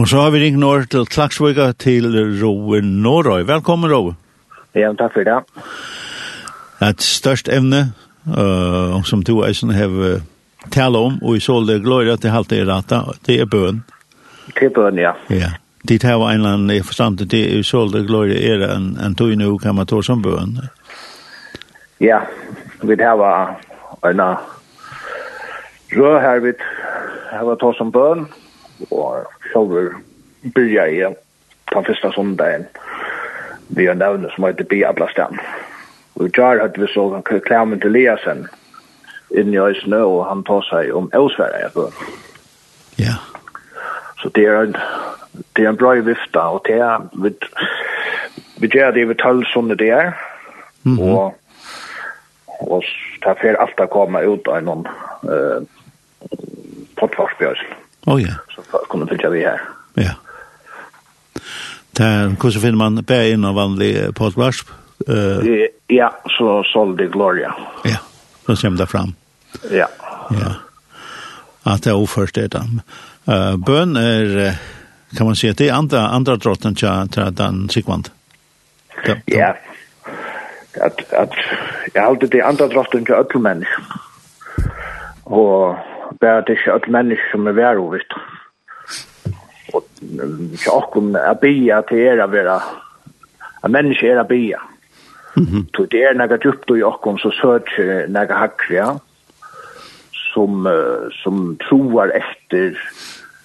Og så har vi ringt nå til Klagsvøyga til Roe Norøy. Velkommen, Roe. Ja, takk for det. Et størst evne, uh, som du eisen har uh, tale om, og i så det gløyre til halte i rata, det er bøn. Det er bøn, ja. Ja. Det her var en eller annen, jeg forstand det, det er i så det er en, en tog nu, kan man ta som bøn. Ja, vi det her var en rød her, vi her var ta som bøn, og sjølver byrja i den første sondagen vi har nevnet som heter Biablastan. Og i jar hadde vi så han til Liasen inn i Øysene, og han tar seg om Øsverre, jeg bør. Ja. Så det er en, det er en bra vifta, og det er, vi, vi gjør det vi tøll sånne det er, mm -hmm. og, og det er for alt å komme ut av noen uh, potvarsbjøsel. Oh, ja sitter vi her. Ja. Der, hvordan finner man bæren av vanlig Paul Grasp? Uh, ja, så solgte Gloria. Ja, så kommer det fram. Ja. Ja. At det er oførst det da. Uh, bøn er, kan man si, at det er andre, andre drotten til, til den sikvand. Ja. ja. At, at, jeg halte det andre drotten til ødelmenn. Og bare det er ikke ødelmenn som er vært overst. Ja og ikke kommer er bia til er att vara att människor är att be så det er nega djupt i jag kom så nega hakri ja? som uh, som troar efter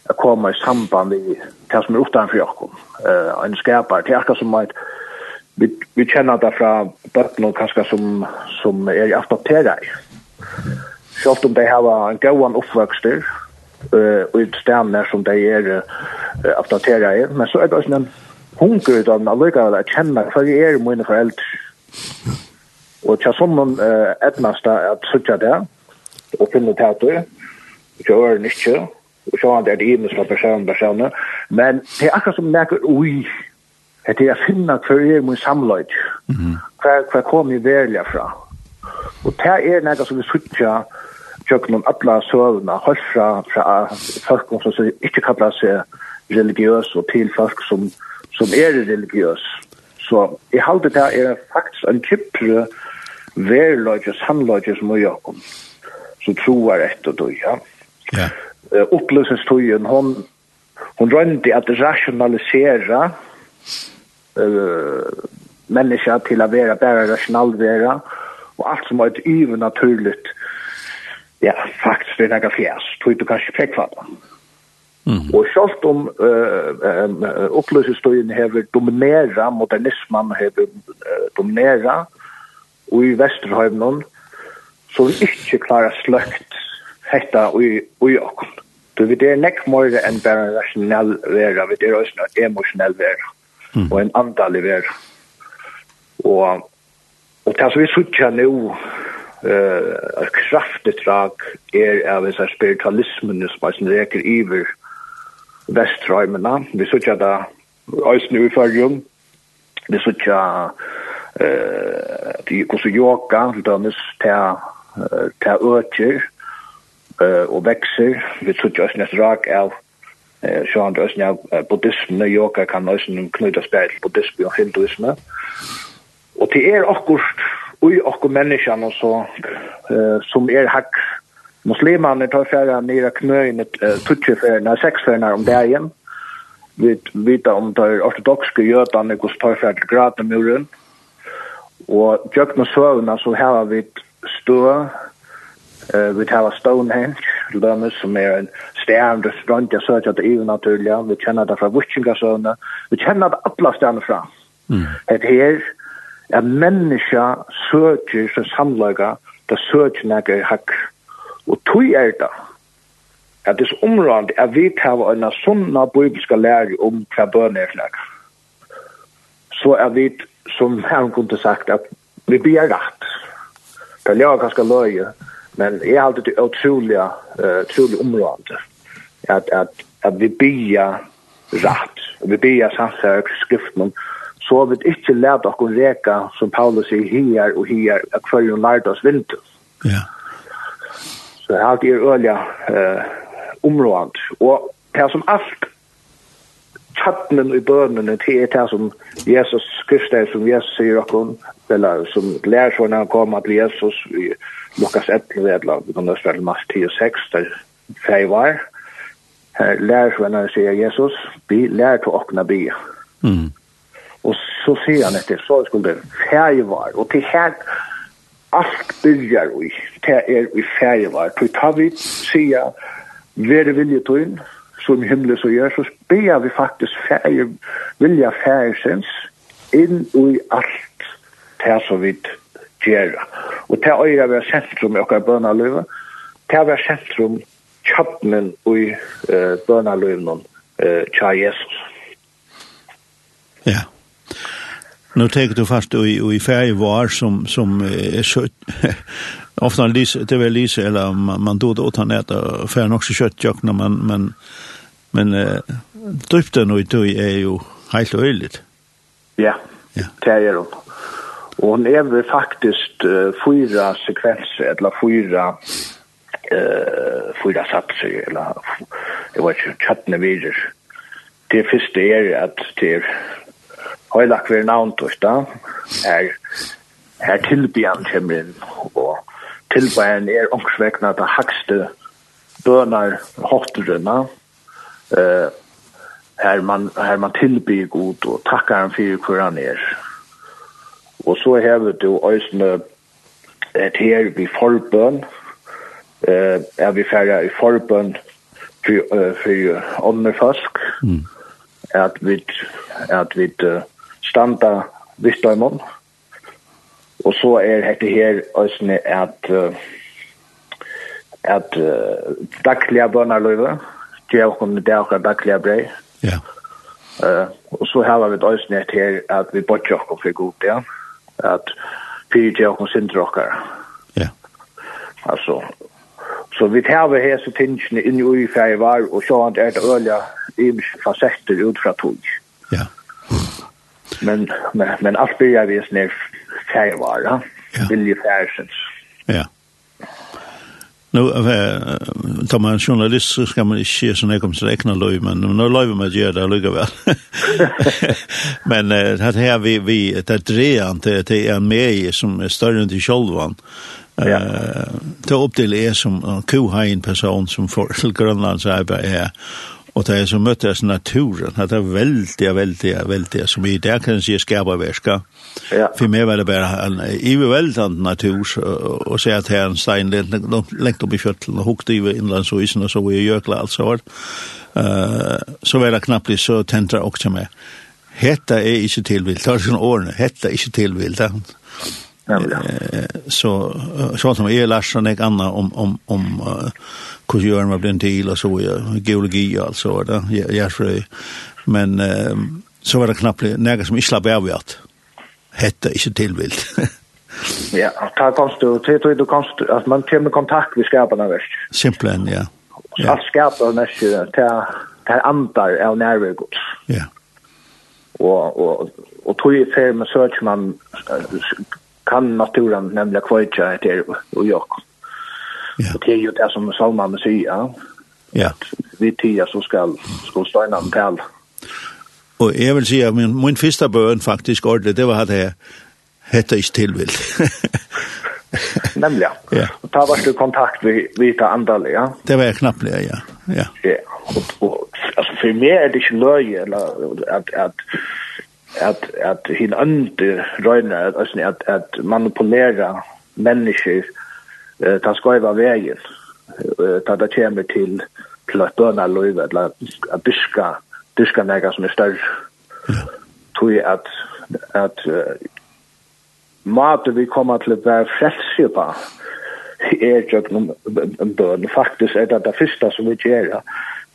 att komma i samband i det som är utanför jag uh, en skapar till jag som ett vi vi kjenner det fra bötten och kanske som som er i aftateraj. Så om de har en gåan uppväxter og i stedene som de er uh, i. Men så er det også en hunger utan allikevel å kjenne hva jeg er mine foreldre. Og til sånn uh, etnast at sutja det, og finne tæter, og til øren ikke, og så er det himmelske person personer. Men det er akkurat som nekker ui, at jeg finna hva er min samløyd. Hva, hva kom jeg verlig fra? Og det er nekker som vi sutja, tjøkken om alle søvnene, hørt fra, fra folk som ikke kallar seg religiøs, og til folk som, som er religiøs. Så jeg halte det er faktisk en kjøpere verløyde, sannløyde som er jøkken, som troar etter det, ja. Ja. Oppløsningstøyen, hon, hon rønte at rationalisera uh, mennesker til å være bare rationalvera og alt som var et yvernaturligt naturligt Ja, faktisk det er nægge fjærs, tog du kanskje pekfatter. Mm. Og selv om uh, um, oppløsestøyen hever dominera, modernismen hever uh, dominera, og i Vesterhøyvnen, så vi ikke klarer sløkt hetta i, i okken. Du vet, det er nekk mer enn bare en rasjonell vera, vi det er også en emosjonell vera, mm. og en andalig vera. Og, og det som vi suttja nå, eh uh, kraftigt drag er av er, spiritualismen som er reker iver vestrøymena. Vi sutja da øysene i fyrjum, vi sutja eh de kosu yoga, dømes ta ta øtjer eh og vekser. Vi sutja øysene drag av sjåan øysene av buddhismen, yoga kan øysene knyta spær til buddhisme og hinduisme. Og det er akkurat ui okkur menneskjan og så uh, som er hakk muslimane tar färra nere knöin uh, tutsi färna, sex färna om dagen vi vita om det er ortodoxske jødane hos tar färra till gratamuren og djøkna søvna så har vi stå Uh, vi tar Stonehenge, Lømmes, som er en stjern restaurant, jeg søker at det er naturlig, vi kjenner det fra Vutsingasøvne, vi kjenner det alle stjerne fra. Mm. Et her, at menneska søker som samlaga, det søker nekker hakk. Og tog er det, at det er områdende at vi tar en sånne bibelske lære om hva bøn er nægge. Så er vi, som han kunne sagt, at vi blir rett. Det er ganske løye, men jeg har alltid det utrolig, uh, utrolig område. at, at, at vi blir rett. Vi blir samtidig skriften om så vi ikke lærte oss reka, som Paulus sier, hier og hier, at før hun lærte oss vinter. Ja. Så her er øye eh, området. Og det er som alt kjattenen i bønene til det som Jesus Kristus, som Jesus sier oss, eller som lærer seg når han kommer til Jesus, i Lukas 11, eller vi kan nøste vel masse 10 og 6, der feg var, lærer seg når han sier Jesus, vi lærer til åkne byer. Mm. Og så sier han etter, så skulle det ferjevar, og til her, alt byrjar vi, det er i ferjevar. Til ta vi, sier, vere vilje tøyn, som himmelen så gjør, så spiller vi faktisk ferje, vilja ferjesens, inn i alt det som vi gjør. Og det er å være sentrum i okker bønaløyve, det er å være sentrum kjappnen i uh, bønaløyven uh, tja Jesus. Ja. Yeah. Nu tänker du fast i, i färg var som, som är så... Ofta Lise, det väl Lise, eller man, man då då tar han och färg också kött köttjökna, men, men, men äh, drypten och i är ju helt öjligt. Ja, ja. det är det. Och hon är väl faktiskt uh, fyra sekvenser, eller fyra eh fyra satser eller jag vet inte chatna vidare. Det första är att det høylak vi navn torsdag, her, her tilbyan kommer inn, og tilbyan er ångsvekna det hakste bønar hotterunna, eh, her man, her man tilbyr god og takkar han fyrir hvor han er. Og så hever du òsne et her vi forbøn, eh, er vi færre i forbøn for, uh, for ånderfask, mm. at vi, at vi, uh, standa visstøymon. Og så er dette her øsne at uh, at uh, dagliga bønarløyve, er okken det okker dagliga brei. Ja. Uh, og så har vi et øsne her at vi bortjer okken for god, ja. At fyrir gjør okken sindre okker. Ja. Altså, så vi tar vi hese tingene inn i ui fyrir var, og så er det øyla imens fasetter ut fra tog. Ja. Ja Men, men, men allt börjar vi snär färgvara, ja. viljefärsens. Ja. Nu, tar man journalist så ska man inte se sådana kommer till äckna löj, men nu löj man att där lugga väl. men det här vi, vi det är drean, det är en som är större än till självan. Ja. Det är upp till er som en kohajn person som får till Grönlands arbete här. Og det er som møttes naturen, det er veldig, veldig, veldig, som i där kan si skaperverska. Ja. For meg var det bare en iverveldende natur, og se at her en stein lengt opp i kjøttelen, og hukte i innlandsøysen, og så var jeg gjøkla alt så var. Uh, så var det knappt så tentra også med. Hetta er ikke tilvilt, det er sånn årene, hetta er ikke tilvilt så så som är Larsson och Anna om om om hur gör man blir till och så geologi alltså det jag tror men så var det knappt några som inte slapp av att hette inte tillvilt ja ta konst du till du konst att man kommer i kontakt med skaparna värst simpelthen ja. Att skaparna nästa ta ta andar av närvaro ja. Och och och tog i fel med search man kan naturen nemlig kvöja etter og jag. Ja. Og det er jo det som Salman sier, Ja. Vi tida så skal, skal støyna den pæl. Og jeg vil si at min, min første bøn faktisk ordentlig, det var at jeg hette ikke tilvild. Nemlig, ja. Og ta var du kontakt vi, vi ta andal, ja. Det var jeg knapplig, ja. Ja, ja. Og, og, altså for meg er det ikke løye eller, at, at at at hin andre røyna at at, at, at manipulera mennesker eh ta skoiva uh, ta ta kjemur til platona løyva at at diska diska nega som er større. Tui at at uh, mat vi koma til at vera frelsipa er jøgnum bøn faktisk er det det fyrsta som vi gjer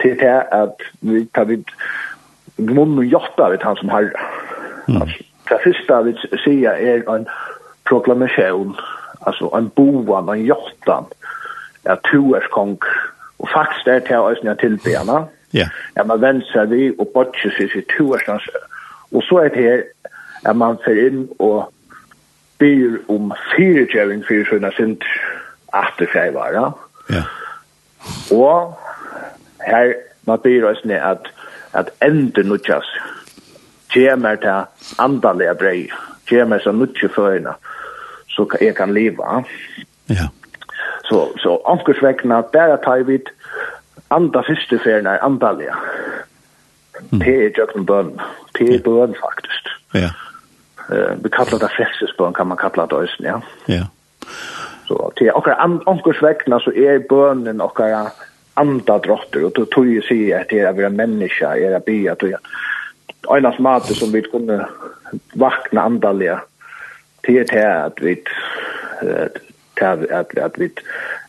til det at vi tar vi munnen jobbar vid han som herre. Mm. Det første vi sier er en proklamation, altså en boan, en jottan, att to är kong. Och faktiskt är det här ösniga tillbena. Ja. Ja, man vender seg vi og bortser seg til to är stans. Och så er det her, at man fer inn og byr om fyrirgeving fyrir sånne sint aftur seg ja. Ja. Og her man byr oss ned at at ender nutjas kjemer til andalega brei kjemer som nutje førina så jeg kan leva ja. Så, så ankersvekna bæra tar vi anda fyrste ferien er andalega mm. det er jøkken bøn det er bøn faktisk ja. Uh, vi kallar det frelsesbøn kan man kalla det også, ja. Ja. Så til okkar ankursvekna så er bønnen okkar anda drotter og då tog ju sig at det er är våra människa är det bya då Einas mat som vi kunne vakna andaliga till det här att vi att at at vi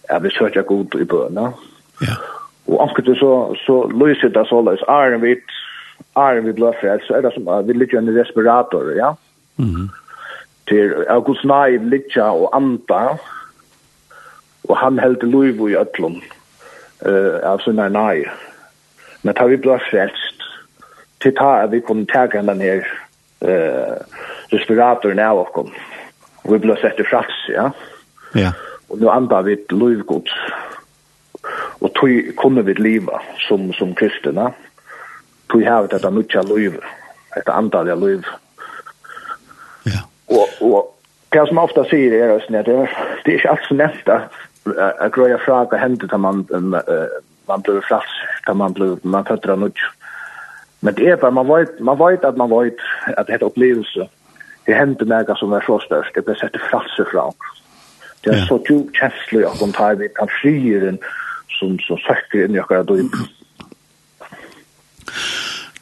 att vi söker god i böna. Ja. og anket så så löser det så løs er vi er vi bluffar så er det som vi ligger i respirator, ja. Mhm. Till August Nye ligger og anda og han helt lov i öllum av sina nei. Men tar vi blå frelst, til ta at vi kunne tega henne ned uh, respiratoren av oss. Og vi blå sett i frals, ja. Ja. Og nu andar vi et lovgods. Og tog kunne vi liva som, som kristna. Tog har vi dette mykje liv, dette andal av liv. Ja. Og, og det som ofta sier er, det er, det er ikke alt som nevnt jag tror jag frågar händer att man man blir flask att man blir man fötter nåt men det är man vet man vet att man vet att det är upplevelse det händer något som är så störst det blir sett flask fram det är så djupt känsligt att de tar vi kan flyren som så inn in jag då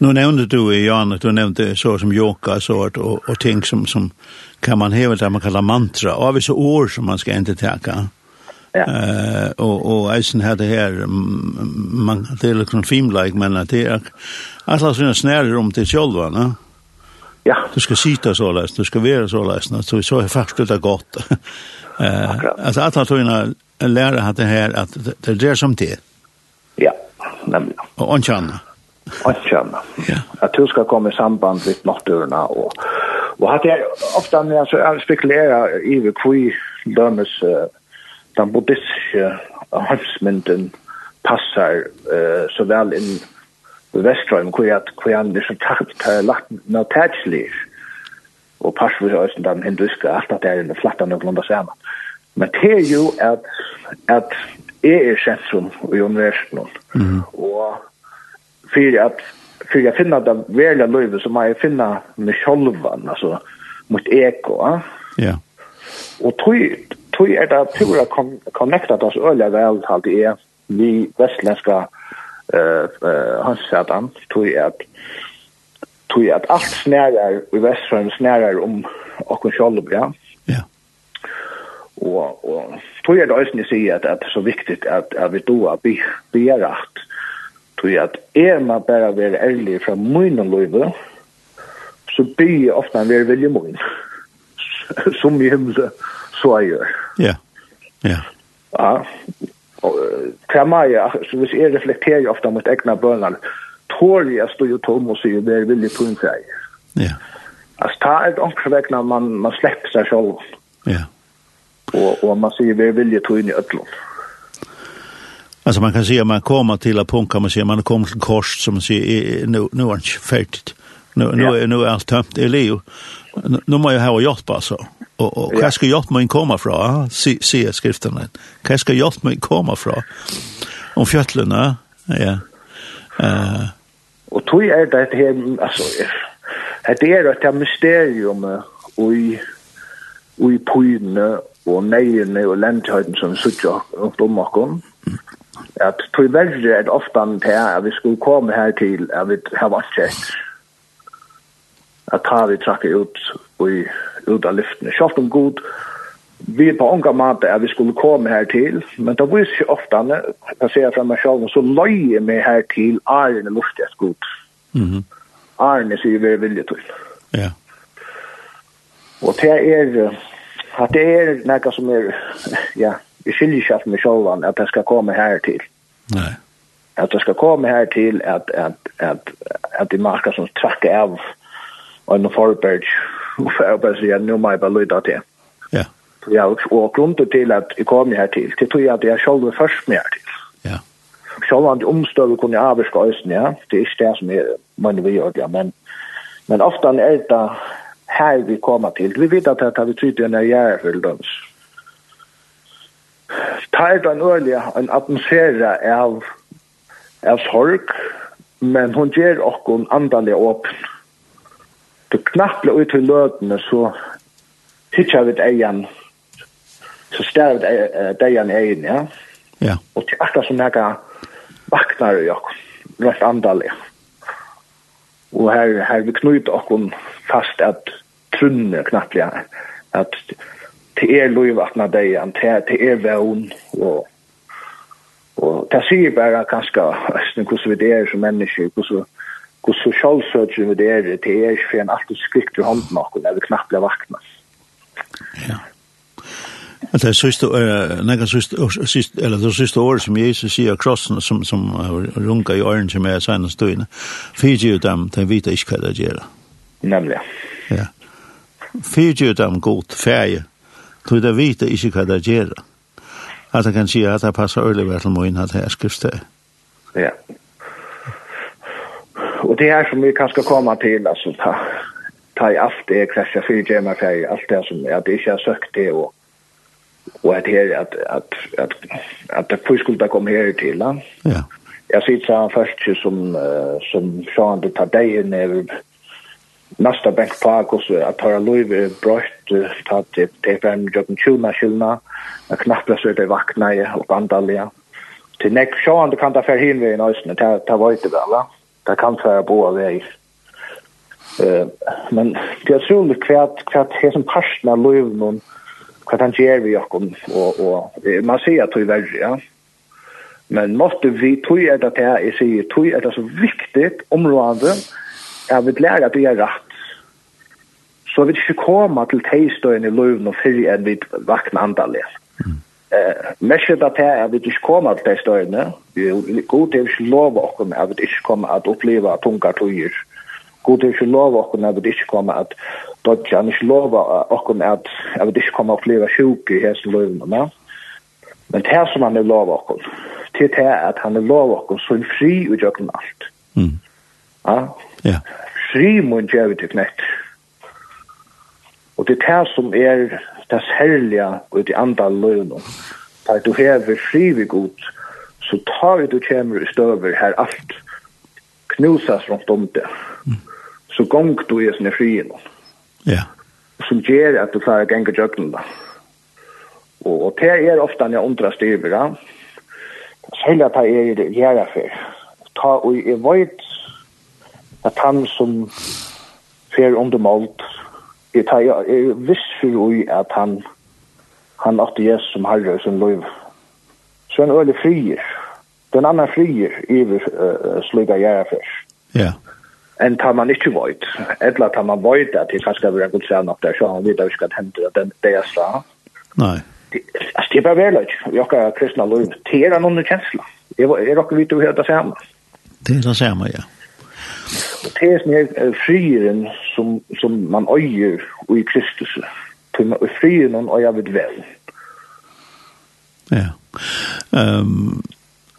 Nu nevnte du i Jan att du nevnte så som yoga så att och, och ting som som kan man häva där man kallar mantra. Och av så ord som man ska inte täcka. Ja. Eh och och eisen hade här man det är liksom filmlike men att det är alla såna snärer om till själva, va? Ja. Du ska sitta så läst, du ska vara så läst, så så är faktiskt det gott. Eh alltså att han tog en lärare hade här att det är det som det. Ja, nemlig. Och annorlunda. Annorlunda. Ja. Att du ska komma i samband med naturen och och hade jag ofta när jag så spekulerar i hur dömes den buddhistiske havsmynden passar uh, så väl in i Väström, hvor jeg hvor jeg er så takt har lagt noe tætslig, og vi også den hinduiske, alt at det er en flatta noenlunda sammen. Men det er jo at, at jeg er sentrum i universen, mm. og for at för jag finner det värliga livet så må jag finna mig själv, alltså mot eko. Ja. Yeah. Och tog tog er det pura connectat oss øyla vel halt i vi vestlenska eh uh, hansatan tog er tog er at alt snærar i vestfrøm snærar om okkur sjálv ja. Ja. Og og tog er det øysni sig at at så viktig at at vi då bi bi rätt tog at er man bara vera ærlig fra munnen løyve så bi ofta vera vilje mun som i himla så jeg gjør. Ja, ja. Ja, og til meg, så hvis jeg reflekterer ofte mot egna bønner, tår jeg stå jo tom og sier, det er villig på en seg. Ja. Altså, ta et omkring vekk man, man slipper seg selv. Ja. Og, og man sier, vi er villig på en i øtlån. Alltså man kan säga man kommer till punkt, kan man säger man kommer till kors som man säger nu nu är det färdigt. Nu nu är nu är allt tömt i Leo. Nu måste jag ha hjälp alltså. Och och vad ska hjälp mig komma från? Se se skrifterna. Vad ska hjälp mig komma från? Om fjällarna. Ja. Eh Och tog är det här alltså det är ett mysterium och i och i pojne og neiene og lentøyden som suttja rundt om okken. At tog verre er det ofte til at vi skulle komme her til at vi har vært sett at ta vi trakka ut i ut av lyftene. Kjalt om god, vi på unga mat er vi skulle komme her til, men det viser seg ofte, jeg ser fra meg selv, så løy meg her til Arne luftet god. Mm. Arne sier vi er vilje til. Ja. Og det er, at det er noe som er, ja, vi skiljer ikke for med selv at det skal komme her til. Nej. At det skal komme her til at, at, at, at, de marker som trakker av en forberg og for och si at nå må jeg bare lytte til. Ja. Ja, og grunnen til at jeg kom her til, det tror jeg at jeg selv var først med her til. Ja. Själv var inte omstövel kunde jag avska östen, ja. Det er ikke det som är man vi gjør, ja. Men, men ofta er det her vi kommer til. Vi vet at det har vi en är järfylldöms. Tar den öliga en ørlig en atmosfære av, av sorg, men hon gjør oss en andaliga du knappla ut til løtene, så hittar vi det egen, så stær vi det egen egen, ja. Ja. Og til akkurat som jeg vaknar i okkur, rett andalig. Og her, her vi knyter okkur fast at trunne knappla, at til er loivatna degen, til, til er vevn, og Og det sier bare kanskje hvordan vi er som mennesker, hvordan hvor sosialsøkjen vi er, det er ikke for en alltid skrikt i hånden noen, vi knappt blir vakna. Ja. Det er siste, nekka siste, eller det siste året som Jesus sier krossen som, som runka i åren som er senere støyene, fyrtje ut dem, de vet ikke hva det gjør. Nemlig. Ja. Fyrtje ut dem godt, ferie, tog de vet ikke hva det gjør. At jeg kan si at det passer øyelig til min at jeg skrifter. Ja og det er som vi kan skal komme til, altså, ta ta i alt det krascha fyrir gjemmer för alt det som jag det ikke har sökt det og, og at her, at, at, at, at, det push skulle komma her til, va? Ja. Jeg ser så først som uh, som Sean det tar deg inn i nästa bank på och så att ta Louis bröst ta till det fem jobben tjuna skillna att knappt så det vakna i och andalia till näck Sean det kan ta för hin vi i nästan ta ta vart det väl va? Det kan være båda veier. Eh, men det er utrolig kvært kvært her som parten av løven noen hva han gjør vi okkom, og, og man sier at det er verre, ja. Men måtte vi, tog er det her, jeg sier, tog er det så viktig område, at vi lærer at det er rett. Så vi ikke kommer til teistøyen i løven og fyrir enn vi vakna andalig. Mm. Merskjøt at her er vi ikke kommet til de støyene. God er ikke lov å at vi ikke kommer at oppleve tunga tøyer. God er ikke lov å at vi ikke kommer at dodge. Han ikke lov å at vi ikke kommer at oppleve sjuk i hese løyene. Men det som han er lov å til det er at han er lov å så fri og gjør alt. Ja. Fri må gjøre det knett. Og det er det som er det særlige ut i andre løgene. Da du hever frivig god, så tar du kjemmer i støver her alt knusas rundt om det. Så gong du er sånne frien. Ja. Som gjør at du klarer å gjenge jøkken da. Og, og det er ofte når jeg undrer styrer. Ja. Selv at jeg er i det gjerne for. Ta og jeg vet at han som fer under målt, jeg tar jeg er viss for at han han åtte Jesus som herre og sin liv så han øyelig frier den andre frier iver uh, slik sluga gjerrafer ja Enn tar man ikke vøyt. eller tar man vøyt at det kanskje vil en god seg nok der så han vet ikke at hender at det jeg sa nei Altså, det er bare veldig, vi har kristna lov, det er noen kjensla. Det er dere vidt å høre det samme. Det er det samme, ja. Og det er sånn frieren som, som man øyer i Kristus. Og frieren man øyer ved vel. Ja. Um,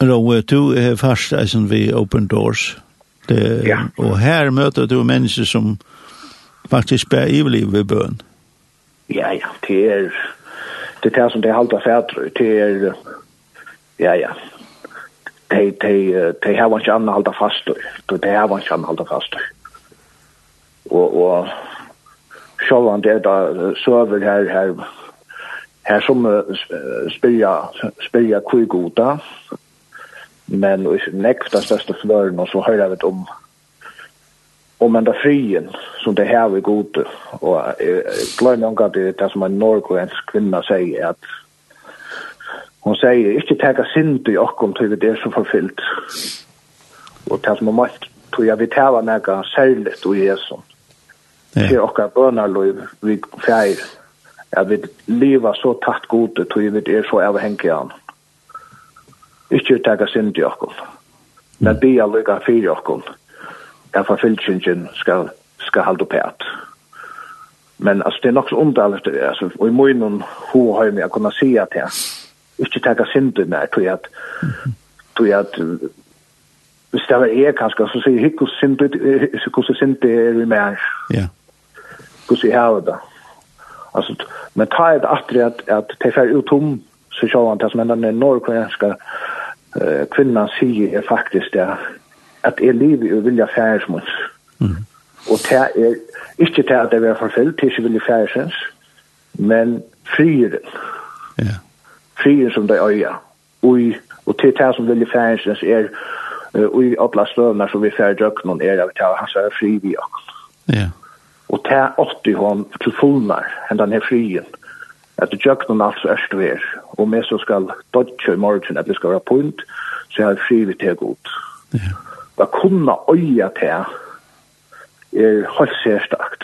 Rå, du er fast eisen vi Open Doors. Det, ja. Og her møter du mennesker som faktisk bærer ivelig ved bøn. Ja, ja. Det er det, er det som det halter fædre. Det er, ja, ja de de de har ikke annet halda fast de de har ikke annet halda fast og og sjølvan det da server her her her som uh, spyrja spyrja kui goda men og nekta største fløren og så høyrer vi om om enda frien som det her vi gode og jeg glemmer ikke at det er det som en norgrensk kvinna sier at Hon säger, inte tega synd i okkom till det som förfyllt. Och det som har makt, tror jag vi täva näga särligt och Jesus. Ja. Till okkar bönarlöv, vi fjär. Jag vill leva så tatt gode, tror jag vi är så överhängiga han. Inte tega synd i okkom. Men bia lyga fyra okkom. Jag förfylltingen ska, ska halda på att. Men alltså, det är nog så underligt. Alltså, och i munnen hur har jag kunnat säga till ikke taka synden der, tror jeg at, tror jeg at, hvis det var jeg kanskje, så sier jeg, hvordan synd er vi mer? Ja. Hvordan jeg har det? Altså, men ta et atri at, at det er ferdig om, så sjå han, det som en norrkoreanska uh, kvinna sier er faktisk det, at er livet og vilja færesmåns. Mm. Og det er ikke det at det er forfyllt, det er ikke vilja færesmåns, men frieren. Ja. Yeah frien som de øya. Og, og til det som vilje færingsens er, og i alla støvnar som vi færre døgnon er, vi tar hans er fri vi ok. Ja. Og til 80 hon til fullnar, hendan er frien, at døgnon altså er stver, og med så skal dodge i morgen, at det skal være point, så er fri vi til god. Ja. Da kunna øya til er helt særstakt.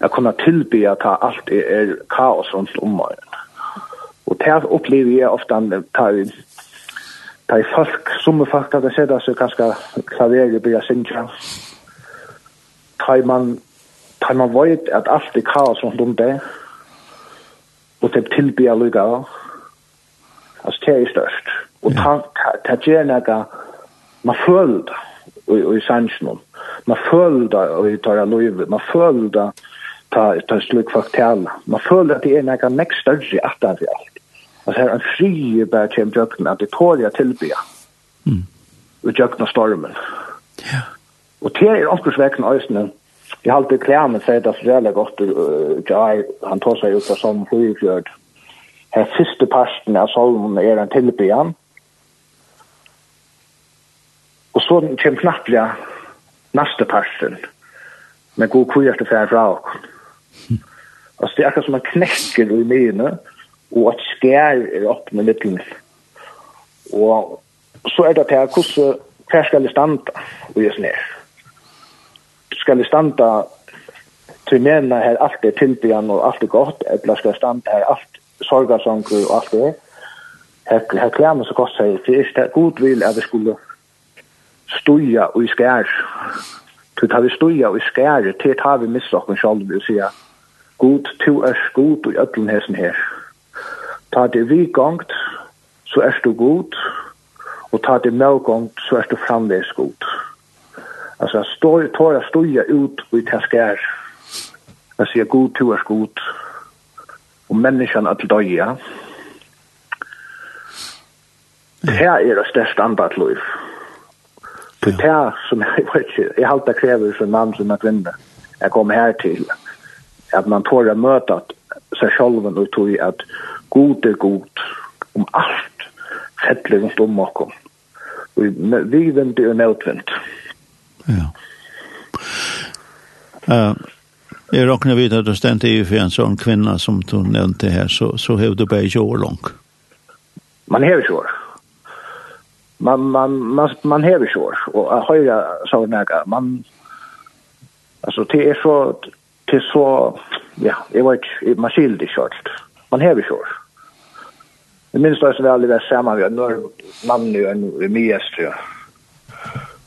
Jeg kunna tilbya ta alt er kaos rundt om morgenen det opplever jeg ofte tar tar folk, som er folk at har sett seg ganske klaveret blir sinja. Tar man, tar man vet at alt er kaos rundt om det, og det tilbyr lykka av, altså det er størst. Og det gjør noe, man føler det, og i sannsjonen, man føler det, og i tar løyve, man føler det, ta ta sluk faktal. Man føler at det er nokon next større at det er alt. Altså her en fri bare kjem jøkken at det tåler jeg tilbya. Mm. Og jøkken stormen. Ja. Og det er omkursvekken øyne. Jeg har alltid klærne seg det er veldig godt. Jai, han tar seg ut av som flygjørt. Her siste parten av salmen er en tilbya. Og så kommer kjem knapplega neste parten. Men god kujer til fra oss. Altså det er akkurat som man knekker i mine. Mm og at skær er opp med middelen. Og så er det til hvordan hver skal det standa og gjøres ned. Skal det standa til mena her alt er tilbyggen og alt er godt, eller skal det standa her alt sorgarsanker og alt det. Her, her klemmer så godt seg, for det er god vil at vi skulle stuja og i skær. Så tar vi stuja og i skær, til tar vi missa oss selv og sier, god, to er god og i ødelen hesen her. Ta det vi gongt, så er du god, og ta det med gongt, så er du framleis god. Altså, jeg står, tar jeg stoja ut og i teskær. Jeg sier god, to er god, og menneskene er til døya. Her er det største størst liv. Det er det som jeg vet ikke, jeg har alltid krever som mann som er kvinne. Jeg kommer her til at man tar å møte seg selv og tog at god er god om alt fettelig rundt om oss. Vi venter og nødvendt. Ja. Uh, jeg råkner vidt at du stendte i for en sånn kvinne som du nevnte her, så, så har du bare 20 år langt. Man har ikke år. Man, man, man, man har ikke år. Og jeg høyre sånn at man, altså, det er så, det er så, ja, jeg vet ikke, man skilder ikke alt. Man har ikke år. Det minst også veldig vært vi har når mannen jo en mye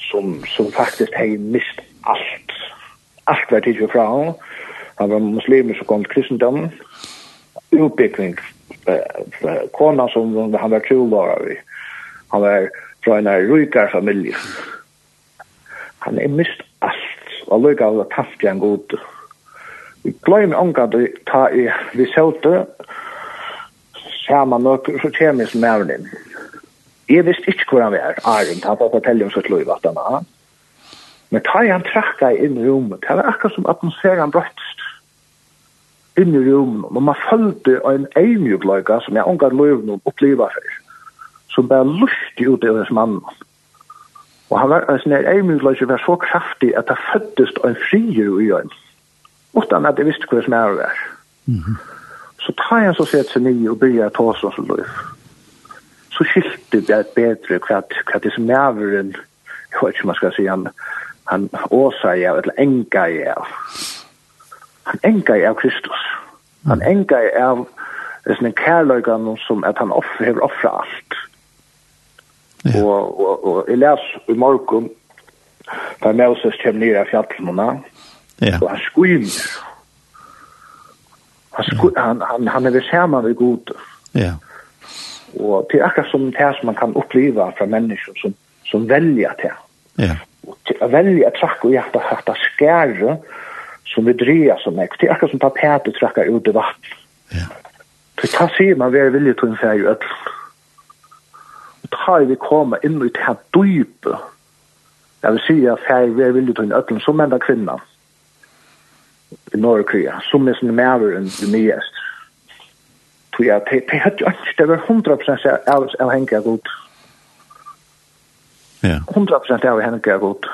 som, som faktisk har mist alt. Alt var tidligere fra han. Han var muslimer som kom til kristendommen. Utbyggning. Kona som han var trovarer i. Han var fra en rykere familie. Han har mist alt. Og lykket av å tafte en god. Vi glemmer omgang til å ta i vi søte, saman nok så kjem jeg som mæren inn. Jeg visste ikke hvor han var, Arjen, han var fortellet om sitt lov at han var. Men da han trakka inn i rommet, det var akkurat som atmosfæren brøttst inn i rommet, og man følte en eimjugløyga som jeg omgav lov noen oppliva for, som bare lusti ut i hans mann. Og han var en sånn eimjugløyga var så kraftig at det føddes en frier i hans. Utan at jeg visste hvor hans mæren var. Mm -hmm. Så tar jeg så sett seg nye og begynner å ta oss som løy. Så skilte det bedre hva, hva det som er en, jeg vet ikke om jeg skal si, han, han åsa jeg, eller enga jeg. av. Han enga jeg av Kristus. Han enga jeg av det som en kærløygan som at han offer, hever offra alt. Ja. Og, og, og jeg les i morgen, da Moses kommer nere av fjallene, ja. og han skuiner, Han, han han han är väl skärmar väl god. Ja. Og det er akkurat som det som man kan uppleva fra mennesker som som velger det. Ja. Å Och välja track och hjärta hjärta skære som vi dreier som meg. Det er akkurat som papperet trakker ut i vatten. Ja. Det kan se man väl vill ju tro en färg öll. Og tar vi komma inn i det her dype. Jag vill säga färg väl vill ju til en öll som enda kvinnan i Norge, som er sin maver enn det nyest. Så ja, det er jo ikke, det var 100% av av henge godt. Ja. 100% av henge god.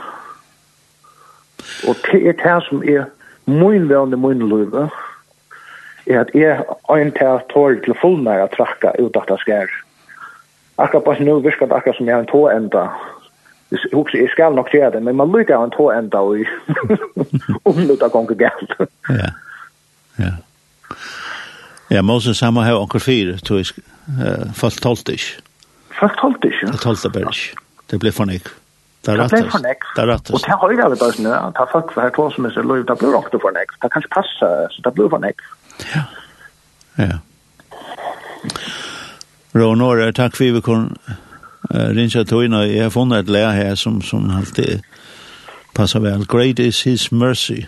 Og det er det som er min vevende i min løyve, er at jeg øyn til at tål til fullnæra trakka ut at det skjer. Akkurat bare nå virker det akkurat som jeg har en tåenda, hugsa jeg skal nok gjøre det, men man lykker jo en tå enda og omlutta gonger galt. Ja, ja. Ja, Moses han må ha onker fire, tror jeg, uh, folk tolvt ikke. Folk tolvt ikke? Ja, tolvt det bare ikke. Det ble for nek. Det ble for nek. Det er rattest. Og det har jeg aldri bare ja. det er folk for her tå som er så løy, det blir ofte for nek. Det kan ikke passe, så det blir for nek. Ja, ja. Rånåre, takk for vi kunne Rinsa Tøyna, jeg har funnet et lærer her, som, som alltid passer vel. Great is his mercy.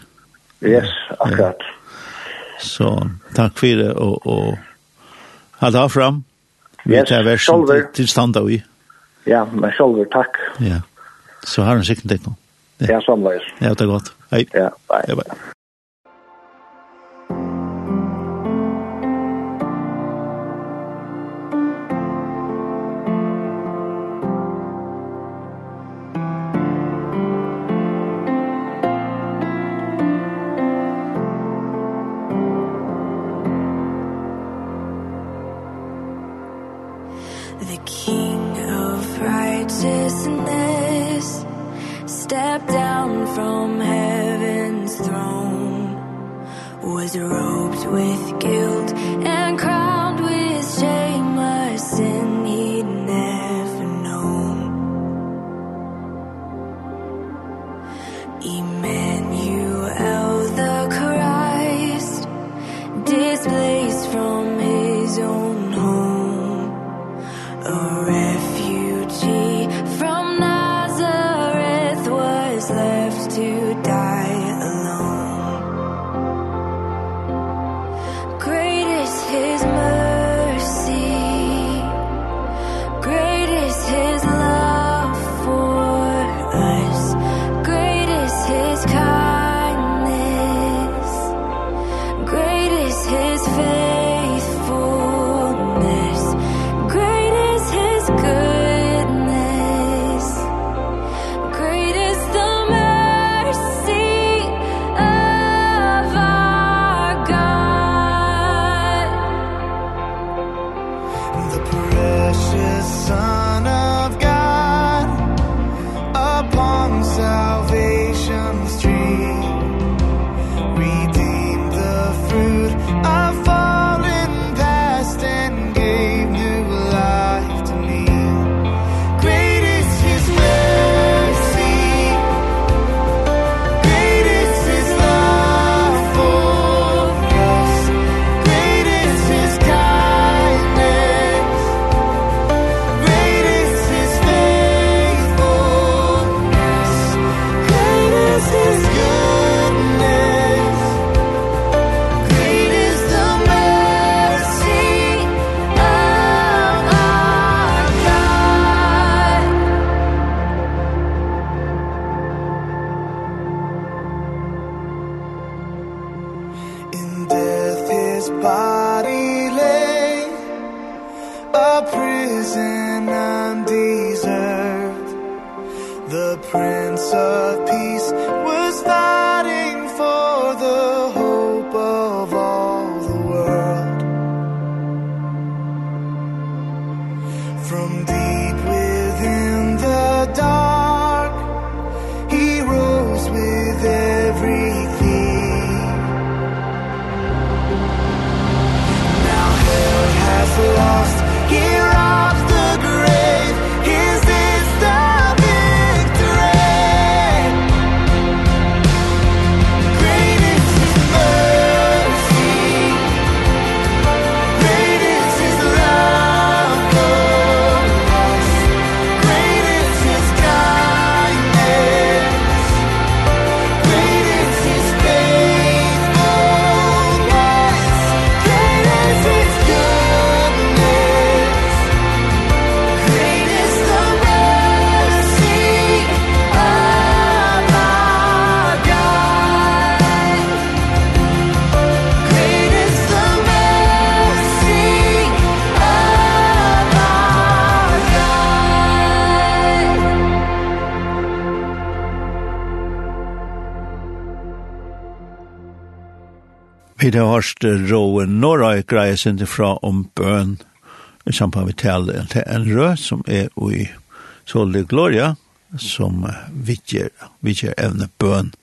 Yes, akkurat. Ja. Så takk for det, og, og alt her fram. Vi yes, tar versen til, til standa vi. Ja, men sjolver, takk. Ja, så har han sikkert ikke noe. Ja, samleis. Ja, det er godt. Hei. Ja, bye. Ja, bye. righteousness. Stepped down from heaven's throne. Was robed with guilt and crime vid har hørt råen norra i til fra om bøn i samband med tale til en rød som er i Solde Gloria som vidger, vidger evne bøn